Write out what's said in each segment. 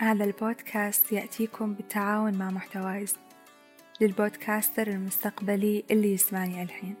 هذا البودكاست يأتيكم بالتعاون مع محتوايز للبودكاستر المستقبلي اللي يسمعني الحين.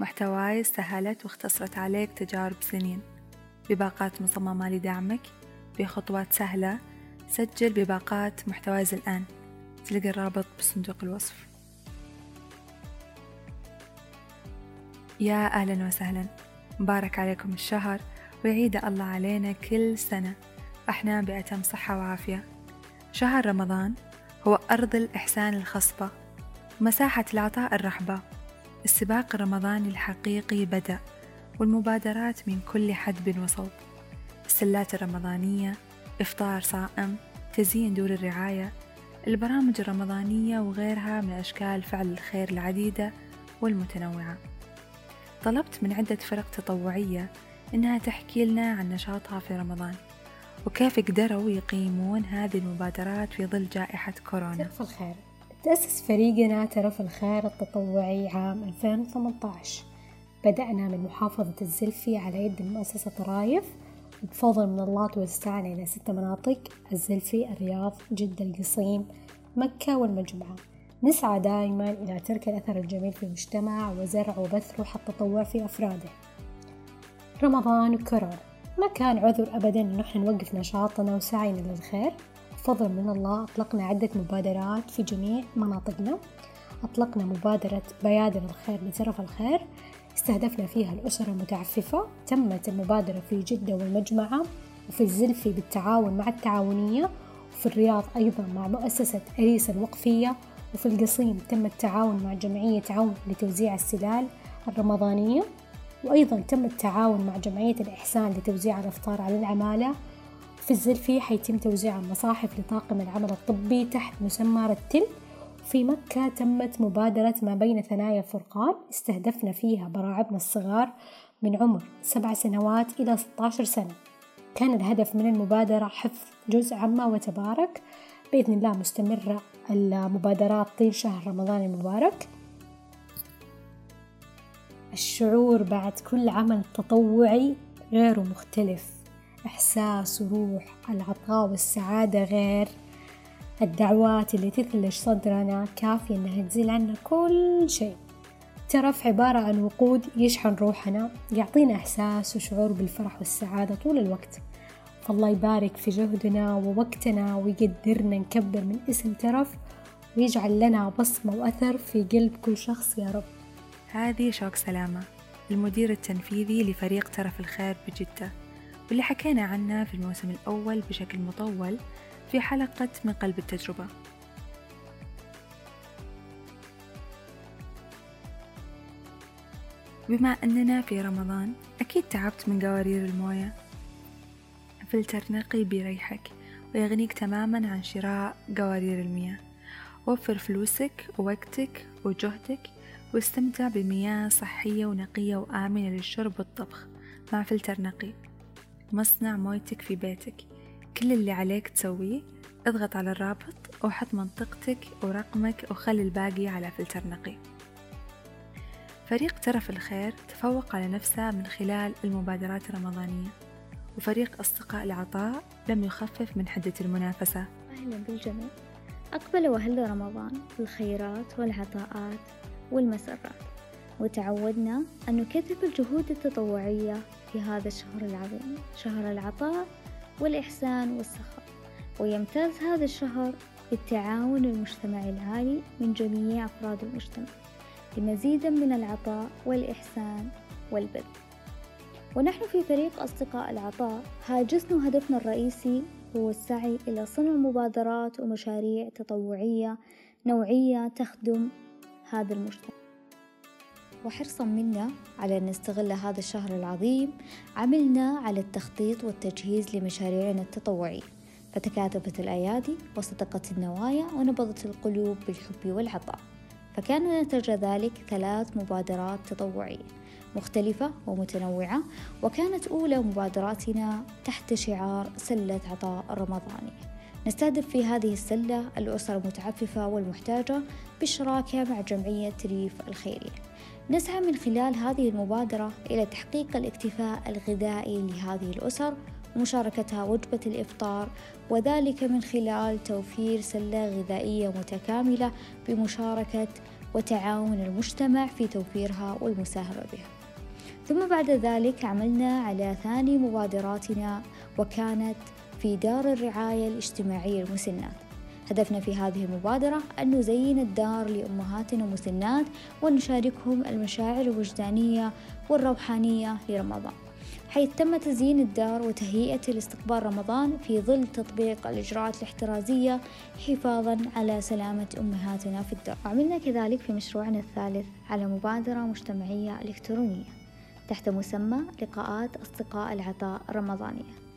محتوايز سهلت واختصرت عليك تجارب سنين. بباقات مصممة لدعمك بخطوات سهلة سجل بباقات محتوايز الآن. تلقى الرابط بصندوق الوصف. يا أهلا وسهلا. مبارك عليكم الشهر ويعيد الله علينا كل سنة. أحنا بأتم صحة وعافية. شهر رمضان هو أرض الإحسان الخصبة ومساحة العطاء الرحبة. السباق الرمضاني الحقيقي بدأ والمبادرات من كل حدب وصوب. السلات الرمضانية إفطار صائم تزيين دور الرعاية. البرامج الرمضانية وغيرها من أشكال فعل الخير العديدة والمتنوعة. طلبت من عدة فرق تطوعية إنها تحكي لنا عن نشاطها في رمضان. وكيف قدروا يقيمون هذه المبادرات في ظل جائحة كورونا؟ ترف الخير. تأسس فريقنا ترف الخير التطوعي عام 2018 بدأنا من محافظة الزلفي على يد المؤسسة طرايف وبفضل من الله توسعنا إلى ست مناطق الزلفي الرياض جدة القصيم مكة والمجمعة نسعى دائما إلى ترك الأثر الجميل في المجتمع وزرع وبث روح التطوع في أفراده. رمضان وكورونا. ما كان عذر أبدا إنه إحنا نوقف نشاطنا وسعينا للخير. بفضل من الله أطلقنا عدة مبادرات في جميع مناطقنا. أطلقنا مبادرة بيادر الخير لترف الخير. استهدفنا فيها الأسر المتعففة. تمت المبادرة في جدة والمجمعة وفي الزلفي بالتعاون مع التعاونية. وفي الرياض أيضا مع مؤسسة أريس الوقفية. وفي القصيم تم التعاون مع جمعية عون لتوزيع السلال الرمضانية. وأيضا تم التعاون مع جمعية الإحسان لتوزيع الأفطار على العمالة. في الزلفي حيتم توزيع المصاحف لطاقم العمل الطبي تحت مسمى رتل. في مكة تمت مبادرة ما بين ثنايا الفرقان استهدفنا فيها براعبنا الصغار من عمر سبع سنوات إلى 16 سنة. كان الهدف من المبادرة حفظ جزء عما وتبارك. بإذن الله مستمرة المبادرات طيل شهر رمضان المبارك. الشعور بعد كل عمل تطوعي غير مختلف. إحساس وروح العطاء والسعادة غير. الدعوات اللي تثلج صدرنا كافية إنها تزيل عنا كل شيء. ترف عبارة عن وقود يشحن روحنا يعطينا إحساس وشعور بالفرح والسعادة طول الوقت. فالله يبارك في جهدنا ووقتنا ويقدرنا نكبر من اسم ترف ويجعل لنا بصمة وأثر في قلب كل شخص يا رب. هذه شوق سلامة المدير التنفيذي لفريق ترف الخير بجدة واللي حكينا عنه في الموسم الأول بشكل مطول في حلقة من قلب التجربة. بما أننا في رمضان أكيد تعبت من قوارير الموية. فلتر نقي بيريحك ويغنيك تماما عن شراء قوارير المياه. وفر فلوسك ووقتك وجهدك واستمتع بمياه صحية ونقية وآمنة للشرب والطبخ مع فلتر نقي. مصنع مويتك في بيتك. كل اللي عليك تسويه اضغط على الرابط وحط منطقتك ورقمك وخلي الباقي على فلتر نقي. فريق ترف الخير تفوق على نفسه من خلال المبادرات الرمضانية. وفريق أصدقاء العطاء لم يخفف من حدة المنافسة. أهلا بالجميع. أقبل وهل رمضان بالخيرات والعطاءات. والمسرات وتعودنا أن نكثف الجهود التطوعية في هذا الشهر العظيم شهر العطاء والإحسان والسخاء. ويمتاز هذا الشهر بالتعاون المجتمعي العالي من جميع أفراد المجتمع لمزيد من العطاء والإحسان والبذل. ونحن في فريق أصدقاء العطاء هاجسنا وهدفنا الرئيسي هو السعي إلى صنع مبادرات ومشاريع تطوعية نوعية تخدم هذا المجتمع. وحرصا منا على أن نستغل هذا الشهر العظيم عملنا على التخطيط والتجهيز لمشاريعنا التطوعية. فتكاتفت الأيادي وصدقت النوايا ونبضت القلوب بالحب والعطاء. فكان نتج ذلك ثلاث مبادرات تطوعية مختلفة ومتنوعة وكانت أولى مبادراتنا تحت شعار سلة عطاء رمضانية. نستهدف في هذه السلة الأسر المتعففة والمحتاجة بالشراكة مع جمعية ريف الخيرية نسعى من خلال هذه المبادرة إلى تحقيق الاكتفاء الغذائي لهذه الأسر ومشاركتها وجبة الإفطار وذلك من خلال توفير سلة غذائية متكاملة بمشاركة وتعاون المجتمع في توفيرها والمساهمة بها. ثم بعد ذلك عملنا على ثاني مبادراتنا وكانت في دار الرعاية الاجتماعية المسنات. هدفنا في هذه المبادرة أن نزين الدار لأمهاتنا المسنات ونشاركهم المشاعر الوجدانية والروحانية لرمضان حيث تم تزيين الدار وتهيئة لاستقبال رمضان في ظل تطبيق الإجراءات الاحترازية حفاظا على سلامة أمهاتنا في الدار. وعملنا كذلك في مشروعنا الثالث على مبادرة مجتمعية إلكترونية تحت مسمى لقاءات أصدقاء العطاء الرمضانية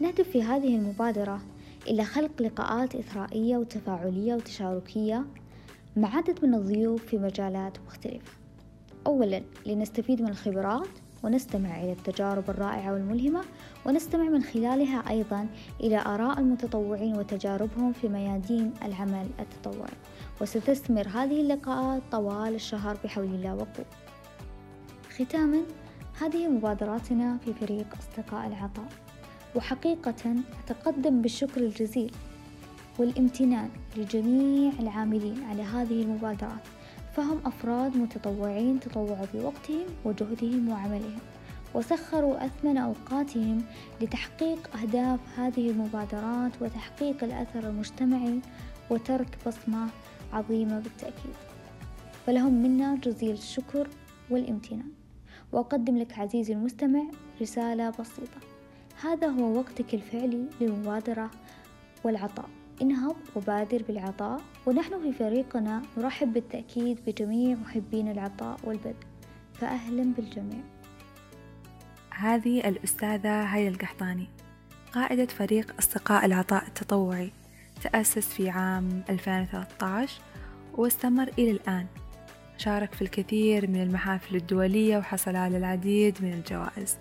نهدف في هذه المبادرة إلى خلق لقاءات إثرائية وتفاعلية وتشاركية مع عدد من الضيوف في مجالات مختلفة. أولا لنستفيد من الخبرات ونستمع إلى التجارب الرائعة والملهمة ونستمع من خلالها أيضا إلى آراء المتطوعين وتجاربهم في ميادين العمل التطوعي. وستستمر هذه اللقاءات طوال الشهر بحول الله وقوة. ختاما هذه مبادراتنا في فريق أصدقاء العطاء. وحقيقة أتقدم بالشكر الجزيل والامتنان لجميع العاملين على هذه المبادرات فهم أفراد متطوعين تطوعوا بوقتهم وجهدهم وعملهم وسخروا أثمن أوقاتهم لتحقيق أهداف هذه المبادرات وتحقيق الأثر المجتمعي وترك بصمة عظيمة بالتأكيد. فلهم منا جزيل الشكر والامتنان. وأقدم لك عزيزي المستمع رسالة بسيطة. هذا هو وقتك الفعلي للمبادرة والعطاء. انهض وبادر بالعطاء ونحن في فريقنا نرحب بالتأكيد بجميع محبين العطاء والبذل فأهلا بالجميع. هذه الأستاذة هيا القحطاني قائدة فريق أصدقاء العطاء التطوعي تأسس في عام 2013 واستمر إلى الآن. شارك في الكثير من المحافل الدولية وحصل على العديد من الجوائز.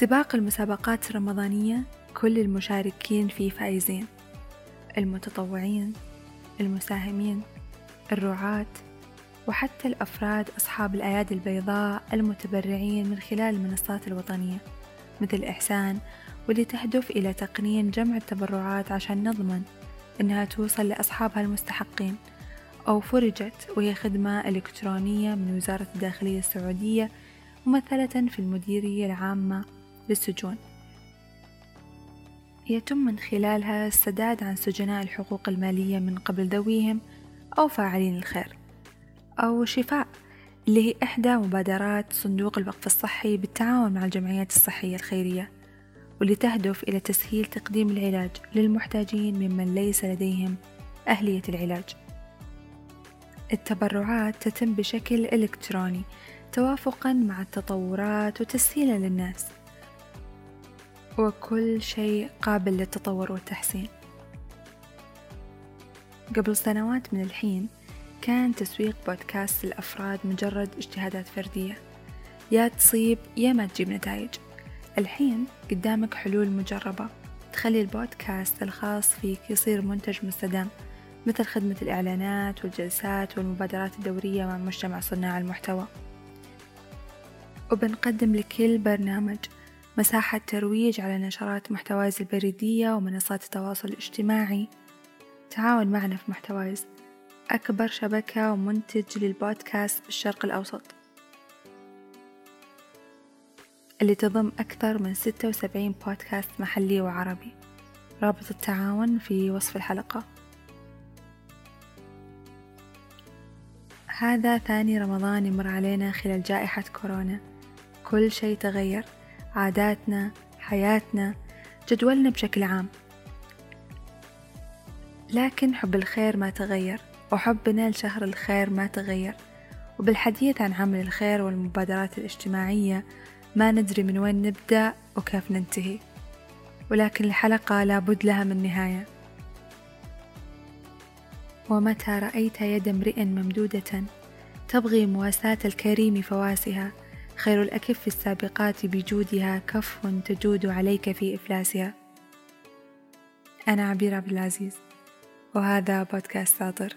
سباق المسابقات الرمضانية كل المشاركين فيه فائزين. المتطوعين المساهمين الرعاة وحتى الأفراد أصحاب الأيادي البيضاء المتبرعين من خلال المنصات الوطنية مثل إحسان واللي تهدف إلى تقنين جمع التبرعات عشان نضمن إنها توصل لأصحابها المستحقين أو فرجت وهي خدمة إلكترونية من وزارة الداخلية السعودية ممثلة في المديرية العامة للسجون. يتم من خلالها السداد عن سجناء الحقوق المالية من قبل ذويهم أو فاعلين الخير أو شفاء اللي هي إحدى مبادرات صندوق الوقف الصحي بالتعاون مع الجمعيات الصحية الخيرية واللي تهدف إلى تسهيل تقديم العلاج للمحتاجين ممن ليس لديهم أهلية العلاج. التبرعات تتم بشكل إلكتروني توافقا مع التطورات وتسهيلا للناس. وكل شيء قابل للتطور والتحسين. قبل سنوات من الحين كان تسويق بودكاست الأفراد مجرد اجتهادات فردية. يا تصيب يا ما تجيب نتائج. الحين قدامك حلول مجربة. تخلي البودكاست الخاص فيك يصير منتج مستدام مثل خدمة الإعلانات والجلسات والمبادرات الدورية مع مجتمع صناع المحتوى. وبنقدم لكل برنامج مساحة ترويج على نشرات محتوايز البريدية ومنصات التواصل الاجتماعي. تعاون معنا في محتوايز أكبر شبكة ومنتج للبودكاست بالشرق الأوسط. اللي تضم أكثر من 76 بودكاست محلي وعربي. رابط التعاون في وصف الحلقة. هذا ثاني رمضان يمر علينا خلال جائحة كورونا. كل شيء تغير. عاداتنا حياتنا جدولنا بشكل عام. لكن حب الخير ما تغير وحبنا لشهر الخير ما تغير. وبالحديث عن عمل الخير والمبادرات الاجتماعية ما ندري من وين نبدأ وكيف ننتهي. ولكن الحلقة لابد لها من نهاية. ومتى رأيت يد امرئ ممدودة تبغي مواساة الكريم فواسها؟ خير الأكف السابقات بجودها. كف تجود عليك في إفلاسها. أنا عبير عبد العزيز وهذا بودكاست ساطر.